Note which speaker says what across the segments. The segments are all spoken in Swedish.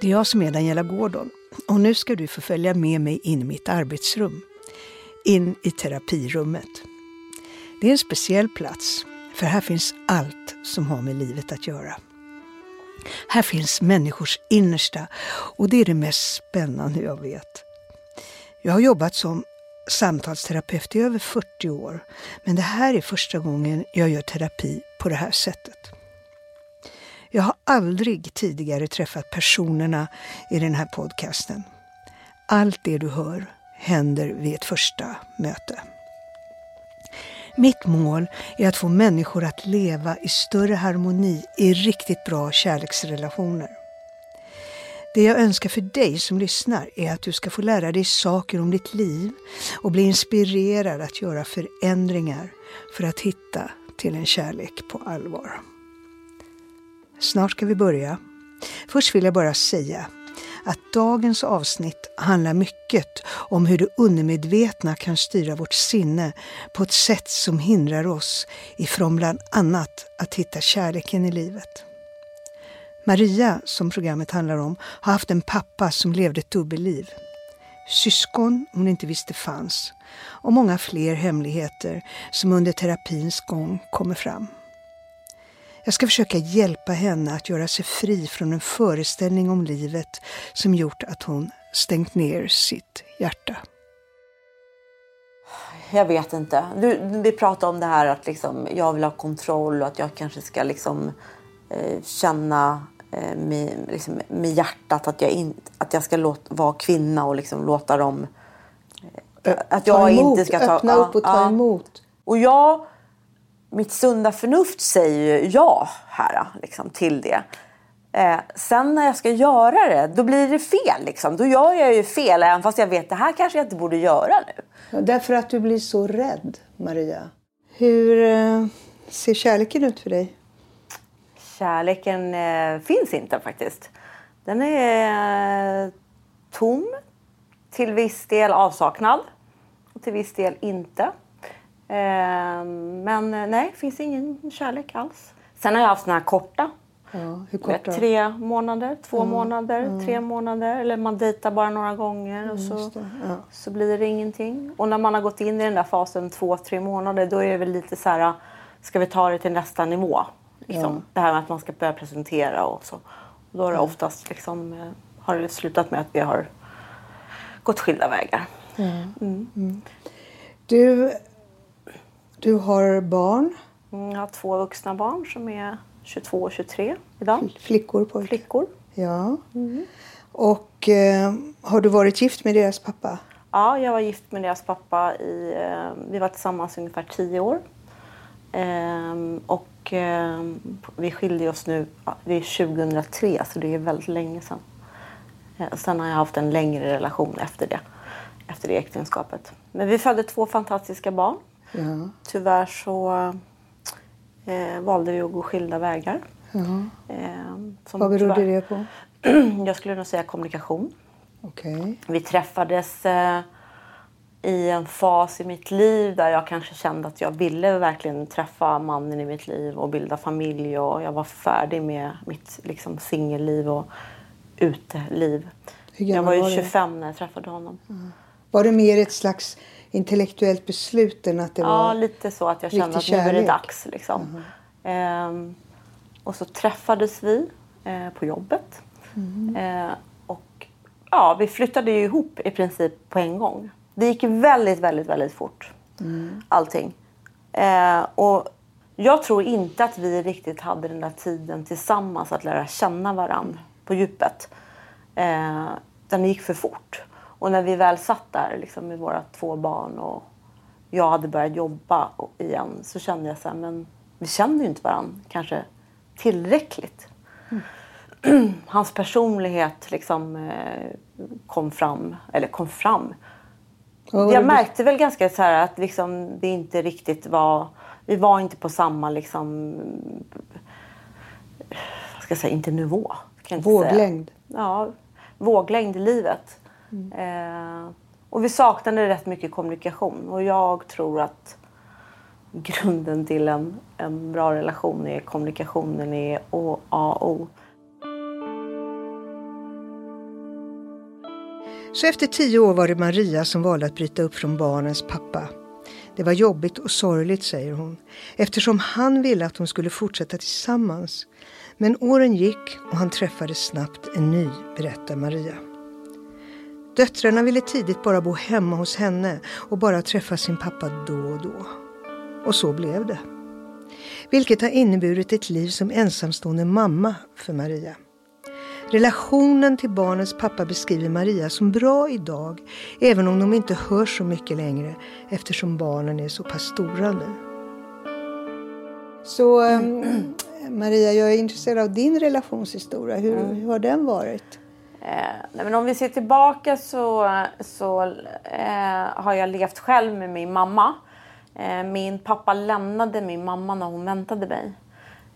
Speaker 1: Det är jag som är Daniela Gordon och nu ska du få följa med mig in i mitt arbetsrum. In i terapirummet. Det är en speciell plats, för här finns allt som har med livet att göra. Här finns människors innersta och det är det mest spännande jag vet. Jag har jobbat som samtalsterapeut i över 40 år, men det här är första gången jag gör terapi på det här sättet. Jag har aldrig tidigare träffat personerna i den här podcasten. Allt det du hör händer vid ett första möte. Mitt mål är att få människor att leva i större harmoni i riktigt bra kärleksrelationer. Det jag önskar för dig som lyssnar är att du ska få lära dig saker om ditt liv och bli inspirerad att göra förändringar för att hitta till en kärlek på allvar. Snart ska vi börja. Först vill jag bara säga att dagens avsnitt handlar mycket om hur det undermedvetna kan styra vårt sinne på ett sätt som hindrar oss ifrån bland annat att hitta kärleken i livet. Maria, som programmet handlar om, har haft en pappa som levde ett dubbelliv. Syskon hon inte visste fanns och många fler hemligheter som under terapins gång kommer fram. Jag ska försöka hjälpa henne att göra sig fri från en föreställning om livet som gjort att hon stängt ner sitt hjärta.
Speaker 2: Jag vet inte. Du, vi pratade om det här att liksom, jag vill ha kontroll och att jag kanske ska liksom, eh, känna eh, med, liksom, med hjärtat att jag, in, att jag ska låta, vara kvinna och liksom låta dem...
Speaker 1: Eh, att jag emot, inte ska ta... Öppna upp och ta ja. emot.
Speaker 2: Och jag mitt sunda förnuft säger ju ja här liksom, till det. Eh, sen när jag ska göra det, då blir det fel. Liksom. Då gör jag ju fel, även fast jag vet att det här kanske jag inte borde göra nu.
Speaker 1: Ja, därför att du blir så rädd, Maria. Hur eh, ser kärleken ut för dig?
Speaker 2: Kärleken eh, finns inte faktiskt. Den är eh, tom, till viss del avsaknad och till viss del inte. Ehm, men eh, nej, det finns ingen kärlek alls. Sen har jag haft såna här korta.
Speaker 1: Ja, hur korta?
Speaker 2: Tre månader, två mm. månader, mm. tre månader. Eller man dejtar bara några gånger mm, och så, ja. så blir det ingenting. Och när man har gått in i den där fasen två, tre månader då är det väl lite så här, ska vi ta det till nästa nivå? Liksom. Ja. Det här med att man ska börja presentera och så. Och då har det oftast liksom, eh, har det slutat med att vi har gått skilda vägar.
Speaker 1: Mm. Mm. Du du har barn?
Speaker 2: Mm, jag har två vuxna barn som är 22 och 23 idag.
Speaker 1: Flickor? Pojkar.
Speaker 2: Flickor.
Speaker 1: Ja. Mm. Och eh, har du varit gift med deras pappa?
Speaker 2: Ja, jag var gift med deras pappa i... Eh, vi var tillsammans i ungefär tio år. Eh, och vi skilde oss nu... det är 2003, så det är väldigt länge sedan. Eh, sen har jag haft en längre relation efter det. Efter det äktenskapet. Men vi födde två fantastiska barn. Ja. Tyvärr så eh, valde vi att gå skilda vägar. Ja.
Speaker 1: Eh, Vad berodde det på?
Speaker 2: Jag skulle nog säga kommunikation.
Speaker 1: Okay.
Speaker 2: Vi träffades eh, i en fas i mitt liv där jag kanske kände att jag ville verkligen träffa mannen i mitt liv och bilda familj och jag var färdig med mitt liksom, singelliv och uteliv. Jag var ju 25 var när jag träffade honom. Mm.
Speaker 1: Var det mer ett slags intellektuellt beslut än att det
Speaker 2: ja,
Speaker 1: var
Speaker 2: Ja, lite så att jag kände att nu är det dags. Liksom. Mm. Ehm, och så träffades vi eh, på jobbet. Mm. Ehm, och ja, vi flyttade ju ihop i princip på en gång. Det gick väldigt, väldigt, väldigt fort. Mm. Allting. Ehm, och jag tror inte att vi riktigt hade den där tiden tillsammans att lära känna varandra på djupet. Ehm, den gick för fort. Och när vi väl satt där liksom, med våra två barn och jag hade börjat jobba igen så kände jag så här, men vi kände ju inte varandra kanske tillräckligt. Mm. Hans personlighet liksom eh, kom fram, eller kom fram. Oh, jag märkte väl ganska så här att liksom, det inte riktigt var, vi var inte på samma liksom, vad ska jag säga, inte nivå.
Speaker 1: Våglängd?
Speaker 2: Säga. Ja, våglängd i livet. Mm. Eh, och vi saknade rätt mycket kommunikation och jag tror att grunden till en, en bra relation är kommunikationen är A och O.
Speaker 1: Så efter tio år var det Maria som valde att bryta upp från barnens pappa. Det var jobbigt och sorgligt, säger hon, eftersom han ville att de skulle fortsätta tillsammans. Men åren gick och han träffade snabbt en ny, berättar Maria. Döttrarna ville tidigt bara bo hemma hos henne och bara träffa sin pappa då och då. Och så blev det. Vilket har inneburit ett liv som ensamstående mamma för Maria. Relationen till barnens pappa beskriver Maria som bra idag, även om de inte hörs så mycket längre eftersom barnen är så pass stora nu. Så um, Maria, jag är intresserad av din relationshistoria. Hur, hur har den varit?
Speaker 2: Eh, men om vi ser tillbaka så, så eh, har jag levt själv med min mamma. Eh, min pappa lämnade min mamma när hon väntade mig.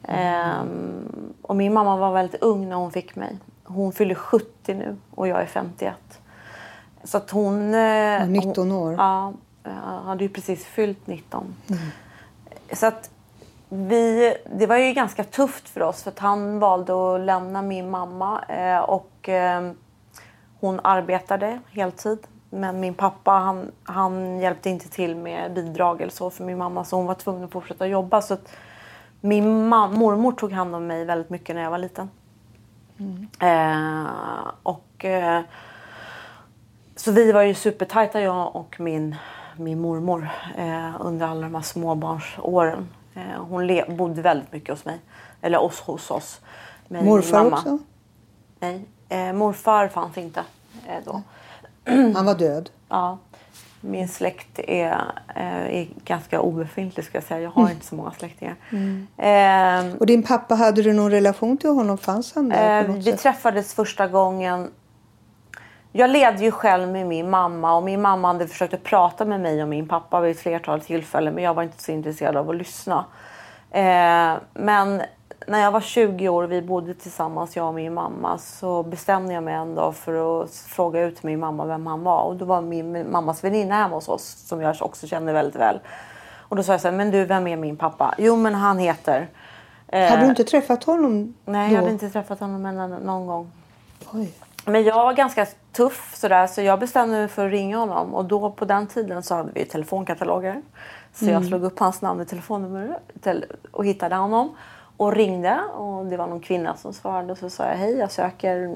Speaker 2: Mm. och min mamma var väldigt ung när hon fick mig. Hon fyller 70 nu och jag är 51. Så att hon...
Speaker 1: 19 år?
Speaker 2: Hon, ja, hade ju precis fyllt 19. Mm. Så att vi, det var ju ganska tufft för oss för att han valde att lämna min mamma eh, och eh, hon arbetade heltid. Men min pappa han, han hjälpte inte till med bidrag eller så för min mamma så hon var tvungen att fortsätta jobba. Så min mormor tog hand om mig väldigt mycket när jag var liten. Mm. Eh, och, eh, så vi var ju supertajta jag och min, min mormor eh, under alla de här småbarnsåren. Eh, hon bodde väldigt mycket hos mig. Eller oss, hos oss.
Speaker 1: Med Morfar mamma. också?
Speaker 2: Nej, eh, morfar fanns inte eh, då.
Speaker 1: Han var död?
Speaker 2: Ja. Min släkt är, eh, är ganska obefintlig ska jag säga. Jag har mm. inte så många släktingar. Mm.
Speaker 1: Eh, och din pappa, hade du någon relation till honom? Fanns han där?
Speaker 2: Eh, vi sätt? träffades första gången jag levde ju själv med min mamma och min mamma hade försökt att prata med mig och min pappa vid ett flertal tillfällen men jag var inte så intresserad av att lyssna. Eh, men när jag var 20 år och vi bodde tillsammans, jag och min mamma, så bestämde jag mig en dag för att fråga ut min mamma vem han var. Och då var min mammas väninna hemma hos oss, som jag också känner väldigt väl. Och då sa jag så här, men du, vem är min pappa? Jo, men han heter...
Speaker 1: Eh, hade du inte träffat honom
Speaker 2: Nej,
Speaker 1: då?
Speaker 2: jag hade inte träffat honom någon gång. Oj. Men jag var ganska tuff sådär så jag bestämde mig för att ringa honom och då på den tiden så hade vi telefonkataloger. Så mm. jag slog upp hans namn och telefonnummer och hittade honom och ringde och det var någon kvinna som svarade och så sa jag hej jag söker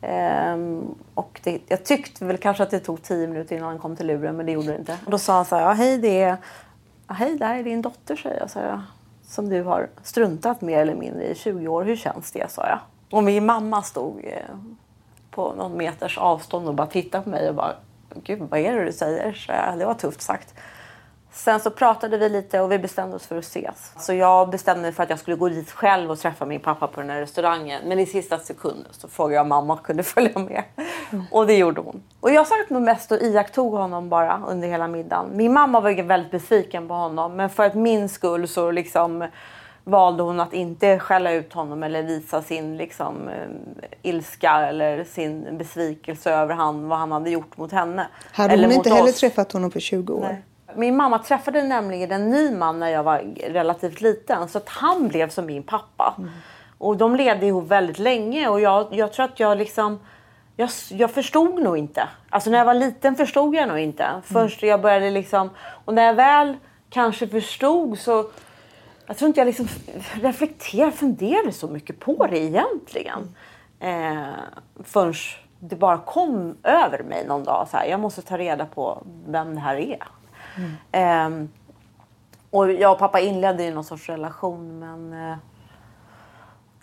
Speaker 2: Um, och det, jag tyckte väl kanske att det tog tio minuter innan han kom till luren men det gjorde det inte. Och då sa han så här, ja, hej det är, ja, hej där är din dotter säger jag, så jag. Som du har struntat mer eller mindre i 20 år, hur känns det? sa jag. Och min mamma stod eh, på någon meters avstånd och bara tittade på mig och bara Gud, vad är det du säger? Så det var tufft sagt. Sen så pratade vi lite och vi bestämde oss för att ses. Så jag bestämde mig för att jag skulle gå dit själv och träffa min pappa på den här restaurangen. Men i sista sekunden så frågade jag om mamma kunde följa med. Mm. Och det gjorde hon. Och jag satt nog mest och iakttog honom bara under hela middagen. Min mamma var väldigt besviken på honom. Men för att min skull så liksom valde hon att inte skälla ut honom eller visa sin liksom, eh, ilska eller sin besvikelse över han, vad han hade gjort mot henne.
Speaker 1: Hade
Speaker 2: eller
Speaker 1: hon inte heller träffat honom på 20 år? Nej.
Speaker 2: Min mamma träffade nämligen en ny man när jag var relativt liten så att han blev som min pappa. Mm. Och de levde ihop väldigt länge och jag, jag tror att jag liksom jag, jag förstod nog inte. Alltså när jag var liten förstod jag nog inte. Först mm. jag började liksom och när jag väl kanske förstod så jag tror inte jag liksom reflekterade, funderade så mycket på det egentligen. Mm. Eh, förrän det bara kom över mig någon dag. Så här, jag måste ta reda på vem det här är. Mm. Eh, och jag och pappa inledde ju någon sorts relation men eh,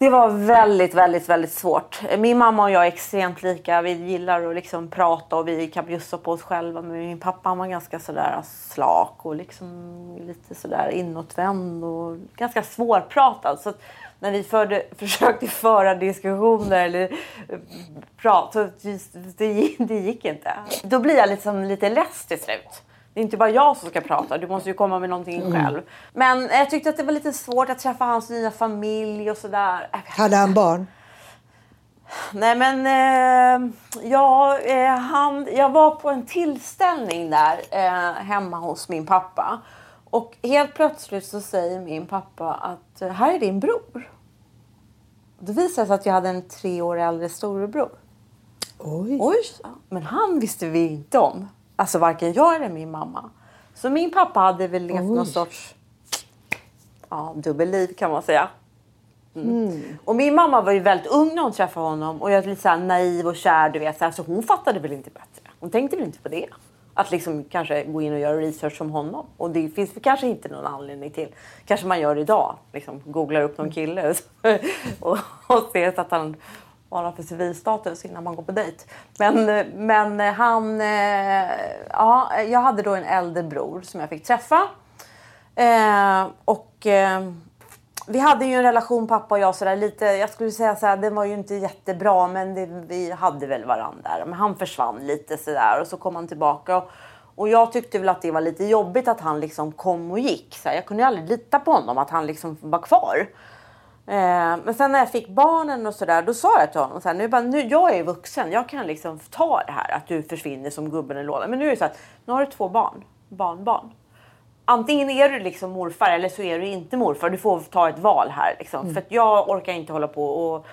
Speaker 2: det var väldigt, väldigt, väldigt svårt. Min mamma och jag är extremt lika. Vi gillar att liksom prata och vi kan bjussa på oss själva. Men min pappa han var ganska sådär slak och liksom lite sådär inåtvänd och ganska svårpratad. Så när vi förde, försökte föra diskussioner eller eh, prata, det, det gick inte. Då blir jag liksom lite less till slut. Det är inte bara jag som ska prata, du måste ju komma med någonting mm. själv. Men jag tyckte att det var lite svårt att träffa hans nya familj och sådär.
Speaker 1: Hade han barn?
Speaker 2: Nej men eh, ja, eh, han, jag var på en tillställning där eh, hemma hos min pappa. Och helt plötsligt så säger min pappa att eh, här är din bror. Då visade det sig att jag hade en tre år äldre storebror. Oj. Oj. Men han visste vi inte om. Alltså varken jag eller min mamma. Så min pappa hade väl levt någon sorts ja, dubbelliv kan man säga. Mm. Mm. Och min mamma var ju väldigt ung när hon träffade honom och jag var lite så naiv och kär. Du vet, så, här, så hon fattade väl inte bättre. Hon tänkte väl inte på det. Att liksom kanske gå in och göra research som honom. Och det finns kanske inte någon anledning till. Kanske man gör idag. Liksom googlar upp någon kille och, och ser att han vad han för civilstatus innan man går på dejt. Men, men han... Eh, ja, jag hade då en äldre bror som jag fick träffa. Eh, och eh, vi hade ju en relation pappa och jag sådär lite, jag skulle säga såhär, den var ju inte jättebra men det, vi hade väl varandra. Men han försvann lite sådär och så kom han tillbaka. Och, och jag tyckte väl att det var lite jobbigt att han liksom kom och gick. Så jag kunde ju aldrig lita på honom, att han liksom var kvar. Eh, men sen när jag fick barnen och sådär, då sa jag till honom så här, nu, bara, nu, jag är vuxen, jag kan liksom ta det här att du försvinner som gubben i lådan. Men nu är det så att nu har du två barn, barnbarn. Antingen är du liksom morfar eller så är du inte morfar. Du får ta ett val här. Liksom. Mm. För jag orkar inte hålla på och,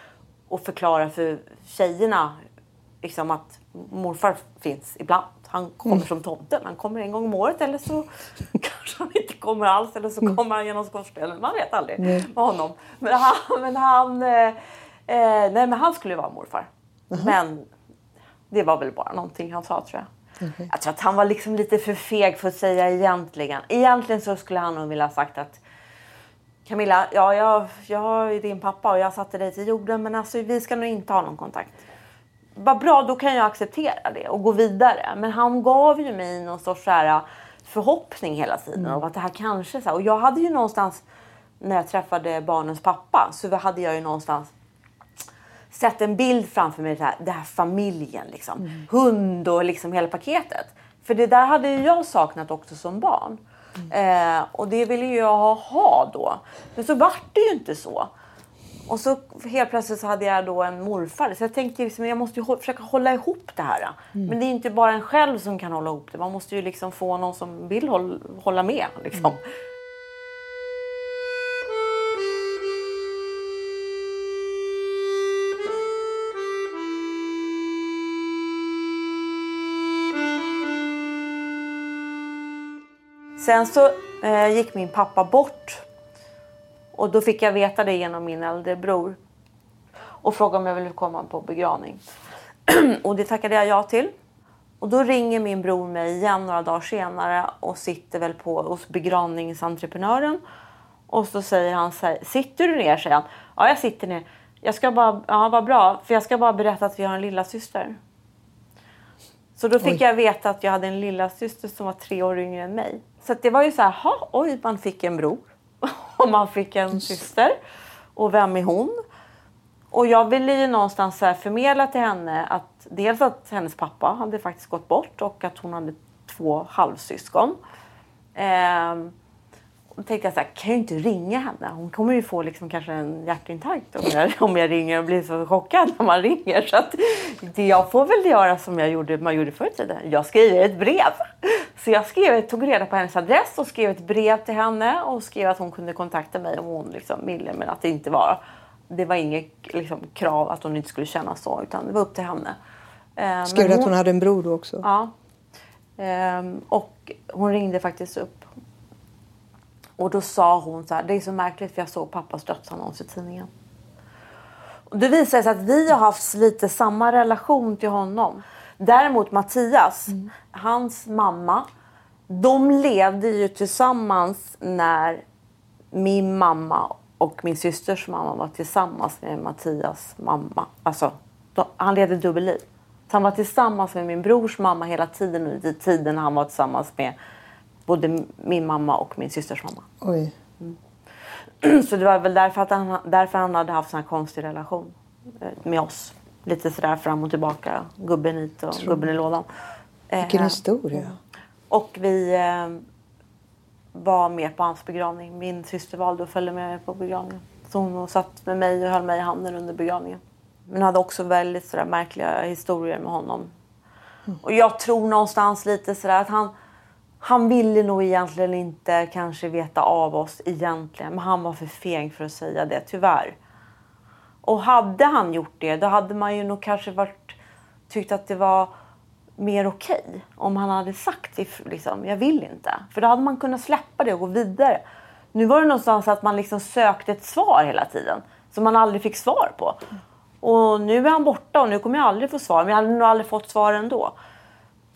Speaker 2: och förklara för tjejerna liksom, att morfar finns ibland. Han kommer mm. som tomten. Han kommer en gång om året eller så kanske han inte kommer alls eller så mm. kommer han genom skorstenen. Man vet aldrig mm. med honom. Men han, men han, eh, eh, nej, men han skulle vara morfar. Mm. Men det var väl bara någonting han sa tror jag. Okay. Jag tror att han var liksom lite för feg för att säga egentligen. Egentligen så skulle han nog vilja ha sagt att Camilla, ja, jag, jag är din pappa och jag satte dig till jorden men alltså, vi ska nog inte ha någon kontakt vad bra, då kan jag acceptera det och gå vidare. Men han gav ju mig någon sorts så här äh, förhoppning hela tiden mm. om att det här kanske... Så här, och jag hade ju någonstans, när jag träffade barnens pappa, så hade jag ju någonstans sett en bild framför mig, det här, det här familjen, liksom. Mm. hund och liksom hela paketet. För det där hade ju jag saknat också som barn. Mm. Eh, och det ville ju jag ha då. Men så vart det ju inte så. Och så helt plötsligt så hade jag då en morfar. Så jag tänkte liksom, jag måste ju försöka hålla ihop det här. Mm. Men det är inte bara en själv som kan hålla ihop det. Man måste ju liksom få någon som vill hålla med. Liksom. Mm. Sen så eh, gick min pappa bort och då fick jag veta det genom min äldre bror. Och frågade om jag ville komma på begravning. och det tackade jag ja till. Och då ringer min bror mig igen några dagar senare och sitter väl på hos begravningsentreprenören. Och så säger han så här, sitter du ner? säger han. Ja, jag sitter ner. Jag ska bara, ja vad bra, för jag ska bara berätta att vi har en lilla syster. Så då fick oj. jag veta att jag hade en lilla syster som var tre år yngre än mig. Så det var ju så här, ha, oj, man fick en bror. och man fick en syster. Och vem är hon? Och jag ville ju någonstans så förmedla till henne att dels att hennes pappa hade faktiskt gått bort och att hon hade två halvsyskon. Ehm, och tänkte jag så här, kan jag inte ringa henne? Hon kommer ju få liksom kanske en hjärtinfarkt om jag, om jag ringer och blir så chockad när man ringer. Så att det, jag får väl göra som jag gjorde, man gjorde förr i tiden. Jag skriver ett brev. Så jag skrev, tog reda på hennes adress och skrev ett brev till henne och skrev att hon kunde kontakta mig om hon liksom ville. Men att det inte var, det var inget liksom, krav att hon inte skulle känna så utan det var upp till henne.
Speaker 1: Eh, skrev du att hon hade en bror då också?
Speaker 2: Ja. Ehm, och hon ringde faktiskt upp och då sa hon så här, det är så märkligt för jag såg pappas dödsannons i tidningen. Och det visade sig att vi har haft lite samma relation till honom. Däremot Mattias, mm. hans mamma, de levde ju tillsammans när min mamma och min systers mamma var tillsammans med Mattias mamma. Alltså, de, han levde dubbelliv. Han var tillsammans med min brors mamma hela tiden under tiden han var tillsammans med både min mamma och min systers mamma.
Speaker 1: Oj.
Speaker 2: Mm. Så det var väl därför, att han, därför han hade haft en konstig relation eh, med oss. Lite sådär fram och tillbaka. Gubben hit och Tror. gubben i lådan.
Speaker 1: Vilken eh, historia.
Speaker 2: Och vi eh, var med på hans begravning. Min syster valde att följa med på begravningen. Så hon satt med mig och höll mig i handen under begravningen. Men hade också väldigt sådär märkliga historier med honom. Mm. Och jag tror någonstans lite sådär att han han ville nog egentligen inte kanske veta av oss egentligen. Men han var för feg för att säga det, tyvärr. Och hade han gjort det, då hade man ju nog kanske varit tyckt att det var mer okej okay om han hade sagt liksom, jag vill inte. För då hade man kunnat släppa det och gå vidare. Nu var det någonstans att man liksom sökte ett svar hela tiden som man aldrig fick svar på. Och nu är han borta och nu kommer jag aldrig få svar. Men jag hade nog aldrig fått svar ändå.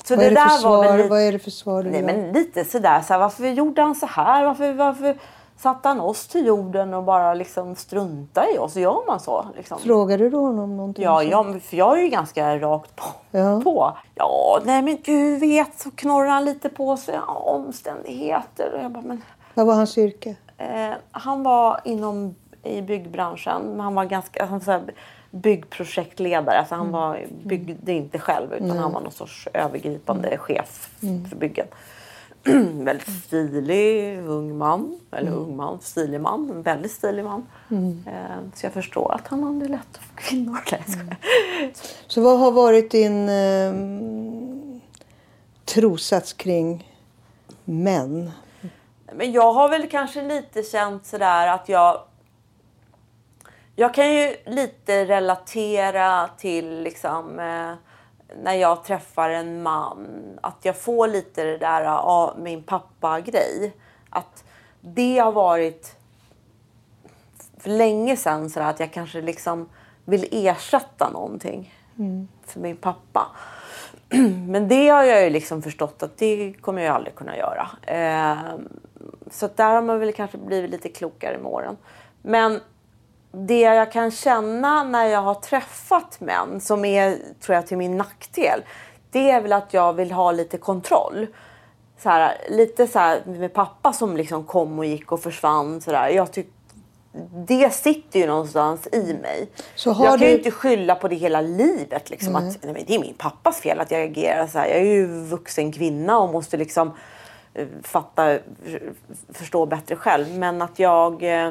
Speaker 1: Så vad, det är det där svar? Var lite... vad är det för svar
Speaker 2: du Nej, men lite sådär, så varför gjorde han så här? Varför, varför satte han oss till jorden och bara liksom strunta i oss? Gör man så? Liksom?
Speaker 1: Frågade du honom någonting?
Speaker 2: Ja, jag, för jag är ju ganska rakt på. Ja, på. ja nej men du vet, så knorrar han lite på sig. Ja, omständigheter. Och jag bara, men...
Speaker 1: Vad var hans yrke?
Speaker 2: Eh, han var inom i byggbranschen. Men han var ganska han var byggprojektledare. Alltså han mm. var, byggde inte själv utan mm. han var någon sorts övergripande mm. chef mm. för byggen. väldigt stilig ung man. Eller mm. ung man, stilig man. En väldigt stilig man. Mm. Eh, så jag förstår att han hade lätt för kvinnor. Mm.
Speaker 1: Så vad har varit din eh, trosats kring män?
Speaker 2: Men jag har väl kanske lite känt sådär att jag jag kan ju lite relatera till liksom, eh, när jag träffar en man. Att jag får lite det där av min pappa-grej. Att det har varit för länge sedan så att jag kanske liksom vill ersätta någonting mm. för min pappa. Men det har jag ju liksom förstått att det kommer jag aldrig kunna göra. Eh, så där har man väl kanske blivit lite klokare med åren. Men det jag kan känna när jag har träffat män som är, tror jag, till min nackdel. Det är väl att jag vill ha lite kontroll. Så här, lite så här med pappa som liksom kom och gick och försvann. Så där. Jag tyck, det sitter ju någonstans i mig. jag kan du... ju inte skylla på det hela livet. Liksom, mm. att, nej, det är min pappas fel att jag agerar så här. Jag är ju vuxen kvinna och måste liksom uh, fatta, förstå bättre själv. Men att jag uh,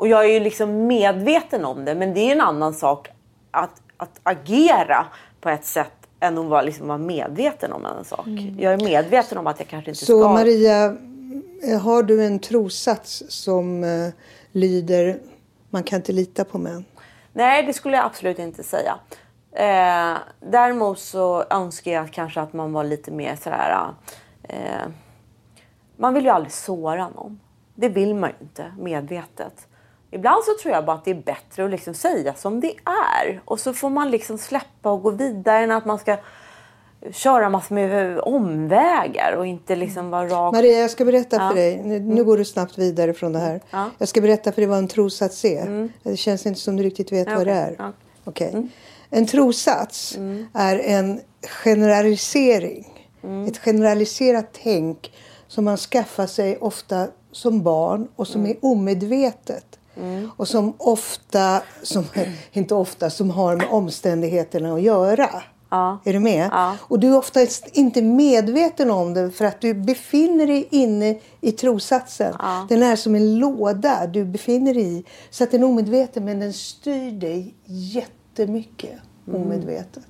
Speaker 2: och jag är ju liksom medveten om det. Men det är en annan sak att, att agera på ett sätt än att vara, liksom vara medveten om en sak. Mm. Jag är medveten om att jag kanske inte
Speaker 1: Så
Speaker 2: ska...
Speaker 1: Så Maria, har du en trossats som uh, lyder man kan inte lita på män?
Speaker 2: Nej, det skulle jag absolut inte säga. Eh, däremot så önskar jag kanske att man var lite mer sådär... Eh, man vill ju aldrig såra någon. Det vill man ju inte medvetet. Ibland så tror jag bara att det är bättre att liksom säga som det är. Och så får man liksom släppa och gå vidare än att man ska köra massor med omvägar och inte liksom vara rak.
Speaker 1: Maria, jag ska berätta ja. för dig. Nu, nu, mm. går du snabbt vidare från det här. Ja. Jag ska berätta för dig vad en trossats är. Mm. Det känns inte som du riktigt vet ja, vad det är. Ja. Okay. Mm. En trossats mm. är en generalisering. Mm. Ett generaliserat tänk som man skaffar sig ofta som barn och som mm. är omedvetet. Mm. Och som ofta, som, inte ofta, som har med omständigheterna att göra. Ja. Är du med? Ja. Och du är oftast inte medveten om det för att du befinner dig inne i trosatsen. Ja. Den är som en låda du befinner dig i. Så att den är omedveten men den styr dig jättemycket mm. omedvetet.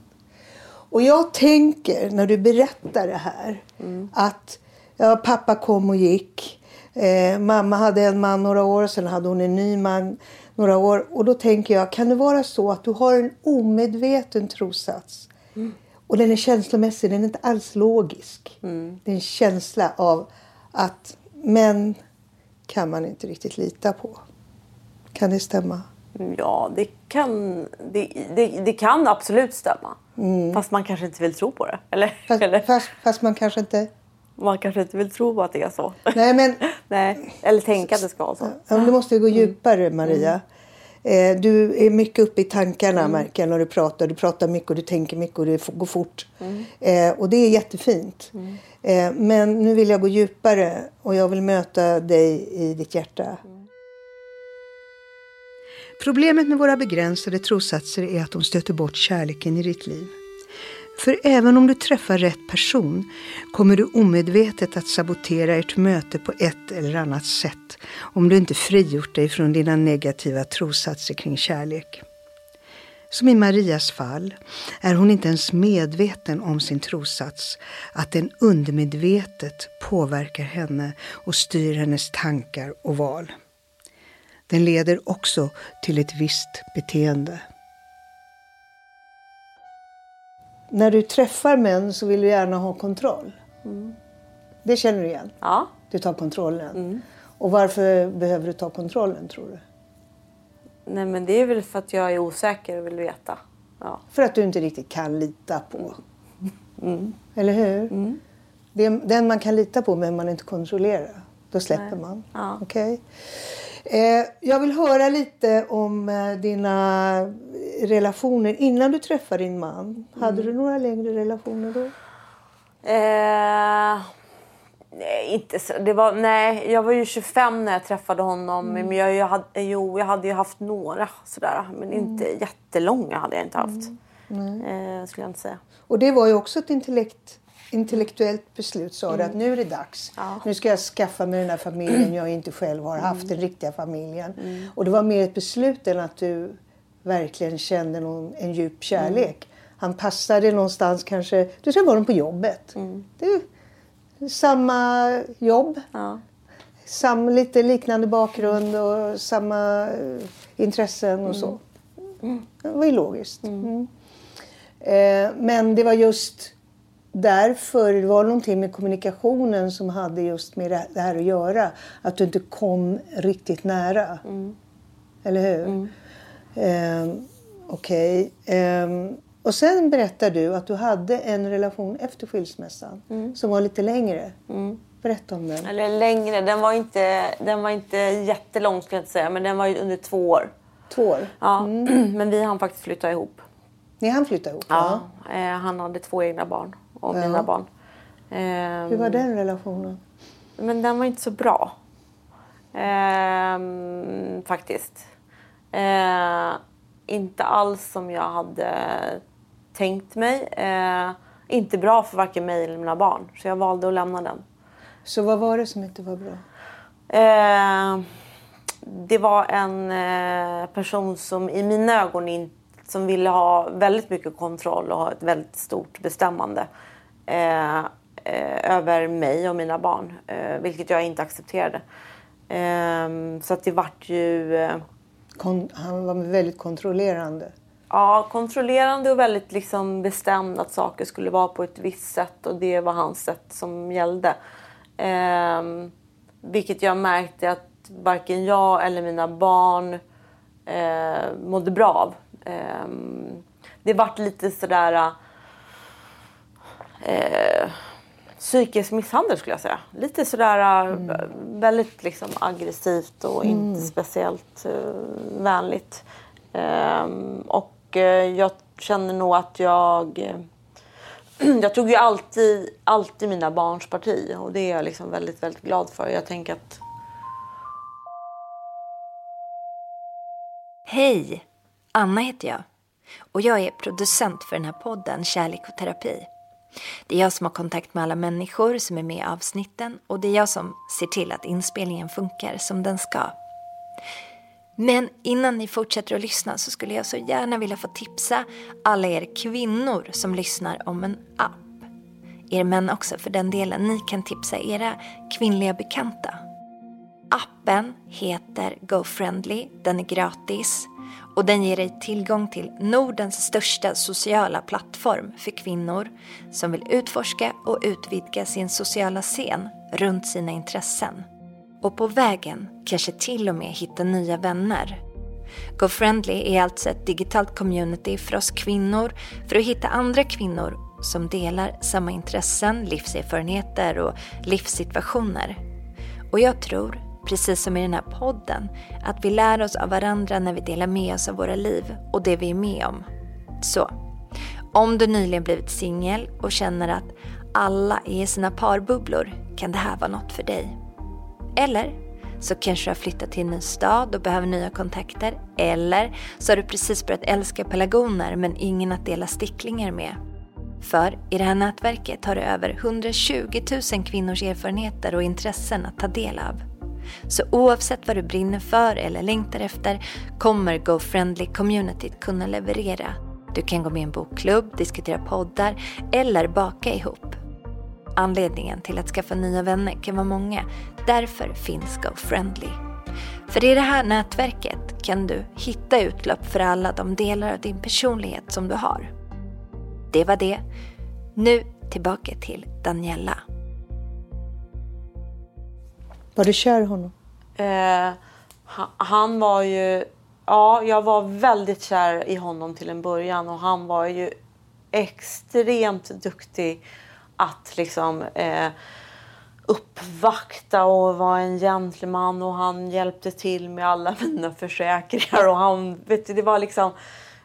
Speaker 1: Och jag tänker när du berättar det här mm. att ja, pappa kom och gick. Eh, mamma hade en man några år, sen hade hon en ny man några år. Och då tänker jag, kan det vara så att du har en omedveten trossats? Mm. Och den är känslomässig, den är inte alls logisk. Mm. Det är en känsla av att män kan man inte riktigt lita på. Kan det stämma?
Speaker 2: Ja, det kan, det, det, det kan absolut stämma. Mm. Fast man kanske inte vill tro på det. Eller?
Speaker 1: Fast, eller? Fast, fast man kanske inte
Speaker 2: man kanske inte vill tro att det är så.
Speaker 1: Nej, men...
Speaker 2: Nej, eller tänka att det ska vara så.
Speaker 1: Ja, du måste gå mm. djupare Maria. Mm. du är mycket uppe i tankarna mm. märker jag när du pratar. Du pratar mycket och du tänker mycket och det går fort. Mm. Eh, och det är jättefint. Mm. Eh, men nu vill jag gå djupare och jag vill möta dig i ditt hjärta. Problemet med våra begränsade trossatser är att de stöter bort kärleken i ditt liv. För även om du träffar rätt person kommer du omedvetet att sabotera ert möte på ett eller annat sätt om du inte frigjort dig från dina negativa trossatser kring kärlek. Som i Marias fall är hon inte ens medveten om sin trossats, att den undermedvetet påverkar henne och styr hennes tankar och val. Den leder också till ett visst beteende. När du träffar män så vill du gärna ha kontroll. Mm. Det känner du igen?
Speaker 2: Ja.
Speaker 1: Du tar kontrollen. Mm. Och varför behöver du ta kontrollen tror du?
Speaker 2: Nej men det är väl för att jag är osäker och vill veta. Ja.
Speaker 1: För att du inte riktigt kan lita på. Mm. Eller hur? Mm. Det är den man kan lita på men man inte kontrollerar. Då släpper Nej. man. Ja. Okay. Eh, jag vill höra lite om eh, dina relationer innan du träffade din man. Mm. Hade du några längre relationer då?
Speaker 2: Eh, nej, inte så. Det var, nej, jag var ju 25 när jag träffade honom. Mm. Men jag, jag, hade, jo, jag hade ju haft några sådär. Men mm. inte jättelånga hade jag inte haft. Mm. Eh, skulle jag inte säga.
Speaker 1: Och det var ju också ett intellekt intellektuellt beslut sa du att mm. nu är det dags. Ja. Nu ska jag skaffa mig den här familjen jag inte själv har haft, den riktiga familjen. Mm. Och det var mer ett beslut än att du verkligen kände någon, en djup kärlek. Mm. Han passade någonstans kanske, du ska vara honom på jobbet. Mm. Det samma jobb. Ja. Sam, lite liknande bakgrund och samma eh, intressen och så. Mm. Det var ju logiskt. Mm. Eh, men det var just därför, det var någonting med kommunikationen som hade just med det här att göra. Att du inte kom riktigt nära. Mm. Eller hur? Mm. Eh, Okej. Okay. Eh, och sen berättar du att du hade en relation efter skilsmässan mm. som var lite längre. Mm. Berätta om den.
Speaker 2: Eller längre, den var inte, den var inte jättelång skulle jag inte säga. Men den var under två år.
Speaker 1: Två år?
Speaker 2: Ja, mm. men vi hann faktiskt flytta ihop.
Speaker 1: Ni hann flytta ihop?
Speaker 2: Ja, ja. Eh, han hade två egna barn och ja. mina barn.
Speaker 1: Hur var den relationen?
Speaker 2: Men den var inte så bra. Ehm, faktiskt. Ehm, inte alls som jag hade tänkt mig. Ehm, inte bra för varken mig eller mina barn. Så jag valde att lämna den.
Speaker 1: Så vad var det som inte var bra?
Speaker 2: Ehm, det var en eh, person som i mina ögon inte som ville ha väldigt mycket kontroll och ha ett väldigt stort bestämmande eh, eh, över mig och mina barn, eh, vilket jag inte accepterade. Ehm, så att det vart ju... Eh,
Speaker 1: han var väldigt kontrollerande?
Speaker 2: Ja, kontrollerande och väldigt liksom bestämd att saker skulle vara på ett visst sätt och det var hans sätt som gällde. Ehm, vilket jag märkte att varken jag eller mina barn eh, mådde bra av. Ehm, det vart lite sådär eh, psykisk misshandel skulle jag säga. Lite sådär mm. väldigt liksom aggressivt och mm. inte speciellt uh, vänligt. Um, och uh, jag känner nog att jag jag tog ju alltid, alltid mina barns parti och det är jag liksom väldigt, väldigt glad för. Jag tänker att...
Speaker 3: Hej! Anna heter jag och jag är producent för den här podden Kärlek och terapi. Det är jag som har kontakt med alla människor som är med i avsnitten och det är jag som ser till att inspelningen funkar som den ska. Men innan ni fortsätter att lyssna så skulle jag så gärna vilja få tipsa alla er kvinnor som lyssnar om en app. Er män också för den delen. Ni kan tipsa era kvinnliga bekanta. Appen heter GoFriendly. Den är gratis och den ger dig tillgång till Nordens största sociala plattform för kvinnor som vill utforska och utvidga sin sociala scen runt sina intressen. Och på vägen kanske till och med hitta nya vänner. GoFriendly är alltså ett digitalt community för oss kvinnor för att hitta andra kvinnor som delar samma intressen, livserfarenheter och livssituationer. Och jag tror precis som i den här podden, att vi lär oss av varandra när vi delar med oss av våra liv och det vi är med om. Så, om du nyligen blivit singel och känner att alla är i sina parbubblor kan det här vara något för dig. Eller så kanske du har flyttat till en ny stad och behöver nya kontakter. Eller så har du precis börjat älska pelargoner men ingen att dela sticklingar med. För i det här nätverket har du över 120 000 kvinnors erfarenheter och intressen att ta del av. Så oavsett vad du brinner för eller längtar efter kommer GoFriendly communityt kunna leverera. Du kan gå med i en bokklubb, diskutera poddar eller baka ihop. Anledningen till att skaffa nya vänner kan vara många. Därför finns GoFriendly. För i det här nätverket kan du hitta utlopp för alla de delar av din personlighet som du har. Det var det. Nu tillbaka till Daniela.
Speaker 1: Var du kär i honom?
Speaker 2: Eh, han var ju... Ja, jag var väldigt kär i honom till en början och han var ju extremt duktig att liksom eh, uppvakta och vara en gentleman och han hjälpte till med alla mina försäkringar och han, vet du, det var liksom,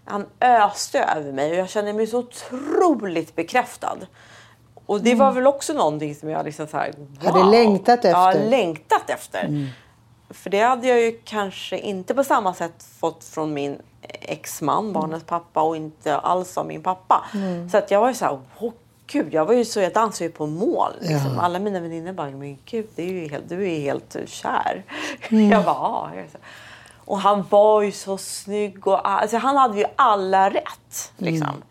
Speaker 2: han öste över mig och jag kände mig så otroligt bekräftad. Och det var mm. väl också någonting som jag liksom så här,
Speaker 1: wow. hade längtat efter.
Speaker 2: Ja, längtat efter. Mm. För det hade jag ju kanske inte på samma sätt fått från min exman, barnets pappa och inte alls av min pappa. Mm. Så att jag var ju så här, oh, gud, jag var ju så, jag dansade ju på mål. Liksom. Ja. Alla mina väninnor bara, men gud, det är ju helt, du är helt kär. Mm. Jag bara, ja. Och han var ju så snygg och alltså, han hade ju alla rätt. Liksom.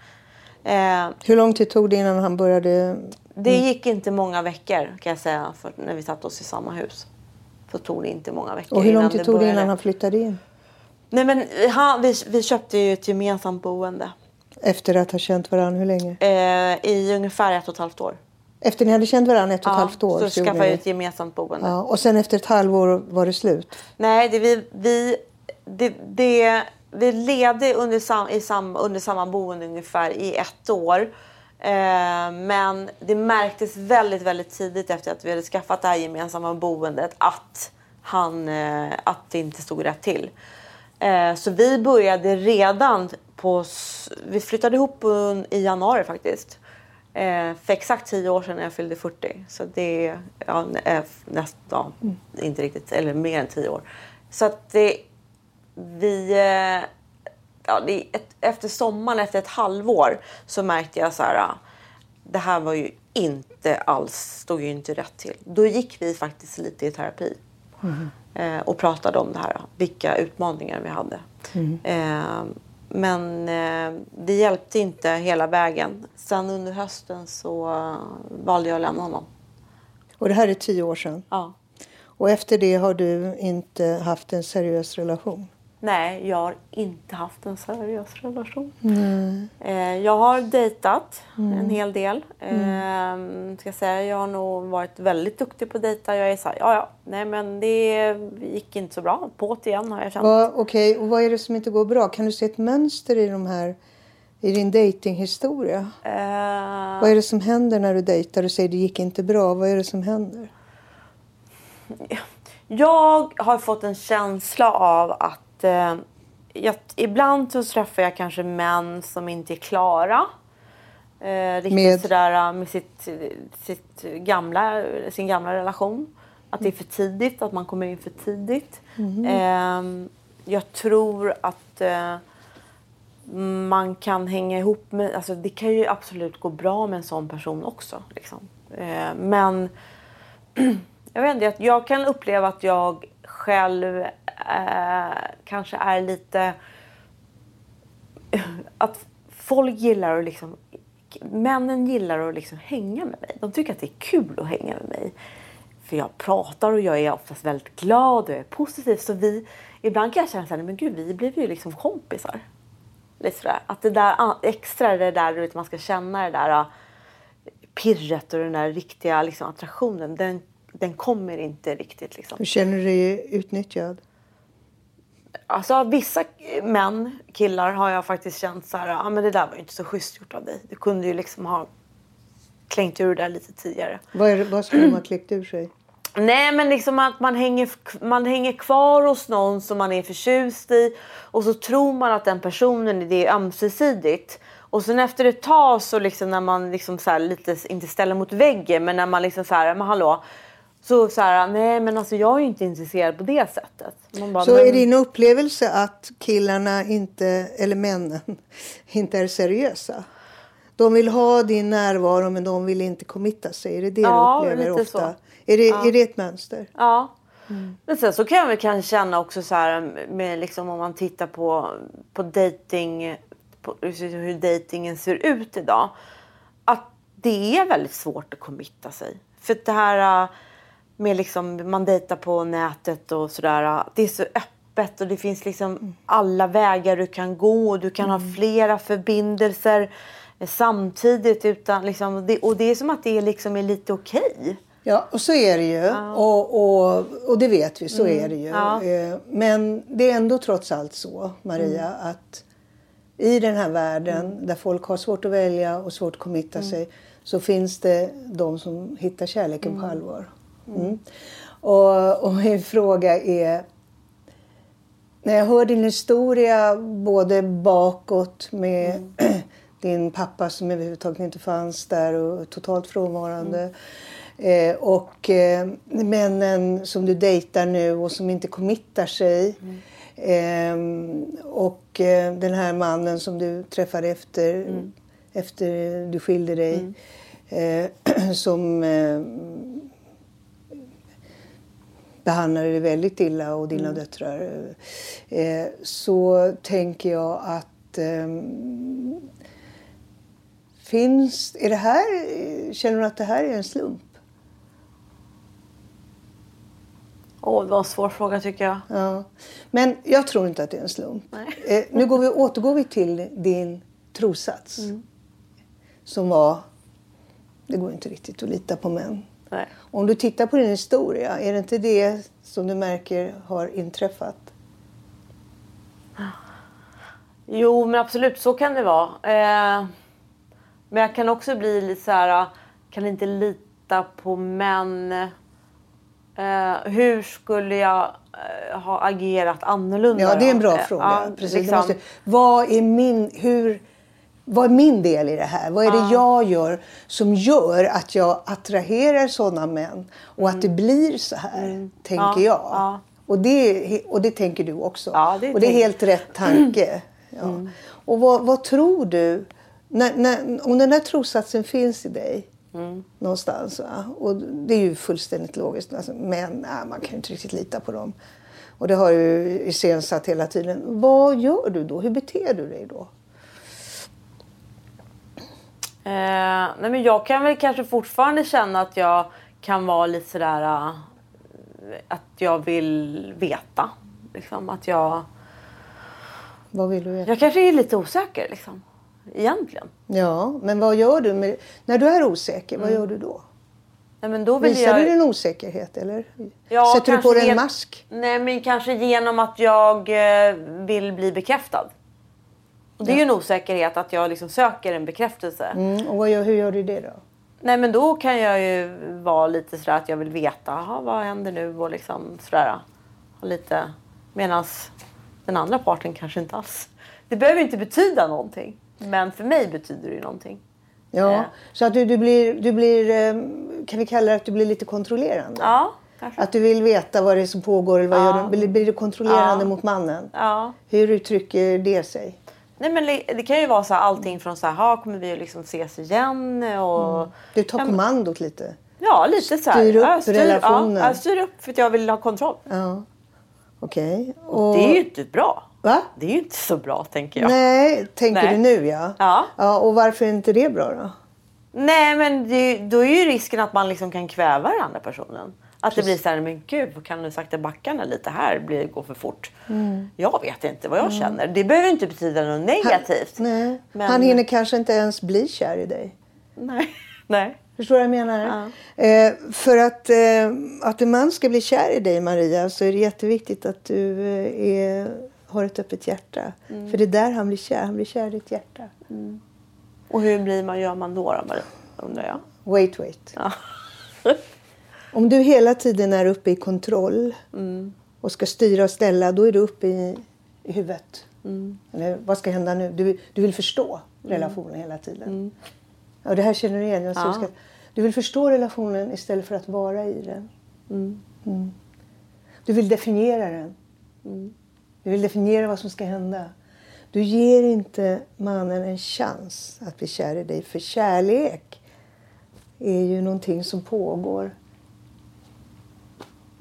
Speaker 1: Eh, Hur lång tid tog det innan han började?
Speaker 2: Det gick inte många veckor kan jag säga för när vi satt oss i samma hus. Så tog det inte många veckor.
Speaker 1: Och hur lång tid tog det innan han flyttade in?
Speaker 2: Nej, men han, vi, vi köpte ju ett gemensamt boende.
Speaker 1: Efter att ha känt varandra hur länge?
Speaker 2: Eh, I ungefär ett och ett halvt år.
Speaker 1: Efter ni hade känt varandra ett och ett
Speaker 2: ja,
Speaker 1: halvt år?
Speaker 2: så, så skaffade vi ett gemensamt boende.
Speaker 1: Ja, och sen efter ett halvår var det slut?
Speaker 2: Nej, det, vi, vi, det, det, vi levde under, sam, i sam, under samma boende ungefär i ett år. Eh, men det märktes väldigt, väldigt tidigt efter att vi hade skaffat det här gemensamma boendet att, han, eh, att det inte stod rätt till. Eh, så vi började redan på... Vi flyttade ihop i januari faktiskt. Eh, för exakt tio år sedan när jag fyllde 40. Så det är ja, näst, ja, mm. inte riktigt, eller mer än tio år. Så att det, vi... Eh, ja, ett, efter sommaren, efter ett halvår, så märkte jag så här... Det här var ju inte alls, stod ju inte rätt till. Då gick vi faktiskt lite i terapi. Mm. Eh, och pratade om det här, vilka utmaningar vi hade. Mm. Eh, men eh, det hjälpte inte hela vägen. Sen under hösten så valde jag att lämna honom.
Speaker 1: Och det här är tio år sedan?
Speaker 2: Ja.
Speaker 1: Och efter det har du inte haft en seriös relation?
Speaker 2: Nej, jag har inte haft en seriös relation. Mm. jag har dejtat mm. en hel del. Mm. Eh, ska jag, säga. jag har nog varit väldigt duktig på att dejta. Jag är så här, ja ja, nej men det gick inte så bra. På't igen har jag känt.
Speaker 1: Okej, okay. och vad är det som inte går bra? Kan du se ett mönster i de här i din dejtinghistoria? Uh... Vad är det som händer när du dejtar och säger det gick inte bra? Vad är det som händer?
Speaker 2: Jag har fått en känsla av att eh, jag, ibland så träffar jag kanske män som inte är klara. Eh, riktigt med? sådär eh, med sitt, sitt gamla, sin gamla relation. Att det är för tidigt, att man kommer in för tidigt. Mm. Eh, jag tror att eh, man kan hänga ihop med... Alltså det kan ju absolut gå bra med en sån person också. Liksom. Eh, men jag vet inte, jag kan uppleva att jag själv eh, kanske är lite... Att folk gillar att liksom... Männen gillar att liksom hänga med mig. De tycker att det är kul att hänga med mig. För jag pratar och jag är oftast väldigt glad och jag är positiv. Så vi, ibland kan jag känna så här, men gud vi blev ju liksom kompisar. Lite sådär. Att det där extra, det där du man ska känna det där ah, pirret och den där riktiga liksom, attraktionen. Den, den kommer inte riktigt. Liksom.
Speaker 1: Hur känner du dig utnyttjad?
Speaker 2: Alltså vissa män, killar, har jag faktiskt känt så här, ja ah, men det där var ju inte så schysst gjort av dig. Du kunde ju liksom ha klängt ur det där lite tidigare.
Speaker 1: Vad, är vad skulle man ha kläckt ur sig?
Speaker 2: Nej men liksom att man hänger, man hänger kvar hos någon som man är förtjust i och så tror man att den personen det är ömsesidigt. Och sen efter ett tag så liksom när man liksom så lite, inte ställer mot väggen men när man liksom så här, men hallå så så här, nej men alltså jag är inte intresserad på det sättet.
Speaker 1: Bara, så men... är din upplevelse att killarna inte, eller männen, inte är seriösa? De vill ha din närvaro men de vill inte committa sig. Är det det ja, du upplever ofta? Så. Är, det, ja. är det ett mönster?
Speaker 2: Ja. Mm. Men sen så kan jag väl kanske känna också så här med liksom om man tittar på, på dating, på hur dejtingen ser ut idag. Att det är väldigt svårt att committa sig. För det här med liksom, man dejtar på nätet och sådär. Det är så öppet och det finns liksom alla vägar du kan gå. Du kan mm. ha flera förbindelser. samtidigt. Utan, liksom, det, och det är som att det liksom är lite okej. Okay.
Speaker 1: Ja, och så är det ju. Ja. Och, och, och det vet vi, så mm. är det ju. Ja. Eh, men det är ändå trots allt så, Maria, mm. att i den här världen mm. där folk har svårt att välja och svårt att committa mm. sig så finns det de som hittar kärleken på mm. allvar. Mm. Och, och min fråga är när jag hör din historia både bakåt med mm. din pappa som överhuvudtaget inte fanns där och totalt frånvarande. Mm. Eh, och eh, männen som du dejtar nu och som inte committar sig. Mm. Eh, och den här mannen som du träffade efter, mm. efter du skilde dig. Mm. Eh, som eh, behandlade dig väldigt illa och dina mm. döttrar. så tänker jag att finns, är det här, känner du att det här är en slump?
Speaker 2: Åh, det var en svår fråga tycker jag.
Speaker 1: Ja. Men jag tror inte att det är en slump. Eh, nu går vi, återgår vi till din trossats. Mm. Som var, det går inte riktigt att lita på män. Nej. Om du tittar på din historia, är det inte det som du märker har inträffat?
Speaker 2: Jo, men absolut så kan det vara. Eh, men jag kan också bli lite så här, kan inte lita på män Uh, hur skulle jag uh, ha agerat annorlunda?
Speaker 1: Ja, det är en bra fråga. Ja, Precis, liksom. måste, vad, är min, hur, vad är min del i det här? Vad är det jag gör som gör att jag attraherar sådana män och mm. att det blir så här, mm. tänker ja, jag. Ja. Och, det, och det tänker du också. Ja, det och det är helt rätt tanke. Mm. Och vad, vad, tror du, när, när, om den där trossatsen finns i dig, Mm. Någonstans. Va? Och det är ju fullständigt logiskt. Alltså, men nej, man kan ju inte riktigt lita på dem. Och det har ju iscensatt hela tiden. Vad gör du då? Hur beter du dig då?
Speaker 2: Eh, nej men jag kan väl kanske fortfarande känna att jag kan vara lite sådär... Uh, att jag vill veta. Liksom, att jag...
Speaker 1: Vad vill du veta?
Speaker 2: Jag kanske är lite osäker. Liksom egentligen.
Speaker 1: Ja, men vad gör du med, när du är osäker? Vad mm. gör du då?
Speaker 2: Nej, men då
Speaker 1: Visar jag... du din osäkerhet eller ja, sätter du på dig en mask?
Speaker 2: Nej, men kanske genom att jag eh, vill bli bekräftad. Det är ju en osäkerhet att jag liksom söker en bekräftelse.
Speaker 1: Mm, och gör, hur gör du det då?
Speaker 2: Nej men då kan jag ju vara lite sådär att jag vill veta aha, vad händer nu och liksom sådär. Lite medans den andra parten kanske inte alls. Det behöver inte betyda någonting. Men för mig betyder det ju någonting.
Speaker 1: Ja, eh. så att du, du, blir, du blir, eh, kan vi kalla det att du blir lite kontrollerande?
Speaker 2: Ja, kanske.
Speaker 1: Att du vill veta vad det är som pågår eller vad ja. gör du? Blir, blir du kontrollerande ja. mot mannen?
Speaker 2: Ja.
Speaker 1: Hur uttrycker det sig?
Speaker 2: Nej, men det kan ju vara så här, allting från så här, kommer vi liksom ses igen? Och, mm.
Speaker 1: Du tar ja, kommandot lite?
Speaker 2: Ja, lite så här.
Speaker 1: Styr upp styr, relationen?
Speaker 2: Ja, jag styr upp för att jag vill ha kontroll.
Speaker 1: Ja. Okej. Okay.
Speaker 2: Och... Det är ju inte bra.
Speaker 1: Va?
Speaker 2: Det är ju inte så bra tänker jag.
Speaker 1: Nej, tänker Nej. du nu ja.
Speaker 2: ja.
Speaker 1: ja. Och varför är inte det bra då?
Speaker 2: Nej, men det, då är ju risken att man liksom kan kväva den andra personen. Att Precis. det blir så här, men gud, kan du sakta backa lite här, blir, går för fort. Mm. Jag vet inte vad jag mm. känner. Det behöver inte betyda något negativt.
Speaker 1: Han, nej. Men... Han hinner kanske inte ens bli kär i dig.
Speaker 2: Nej. nej.
Speaker 1: Förstår du vad jag menar? Ja. Eh, för att, eh, att en man ska bli kär i dig, Maria, så är det jätteviktigt att du eh, är har ett öppet hjärta. Mm. För det är där han blir kär. Han blir kär i ditt hjärta.
Speaker 2: Mm. Och hur blir man, gör man då, då undrar jag?
Speaker 1: Wait, wait.
Speaker 2: Ja.
Speaker 1: Om du hela tiden är uppe i kontroll
Speaker 2: mm.
Speaker 1: och ska styra och ställa, då är du uppe i, i huvudet.
Speaker 2: Mm.
Speaker 1: Eller, vad ska hända nu? Du, du vill förstå relationen hela tiden. Ja, det här känner du igen. Jag
Speaker 2: ja.
Speaker 1: ska, du vill förstå relationen istället för att vara i den.
Speaker 2: Mm.
Speaker 1: Du vill definiera den. Du vill definiera vad som ska hända. Du ger inte mannen en chans att bli kär i dig. För kärlek är ju någonting som pågår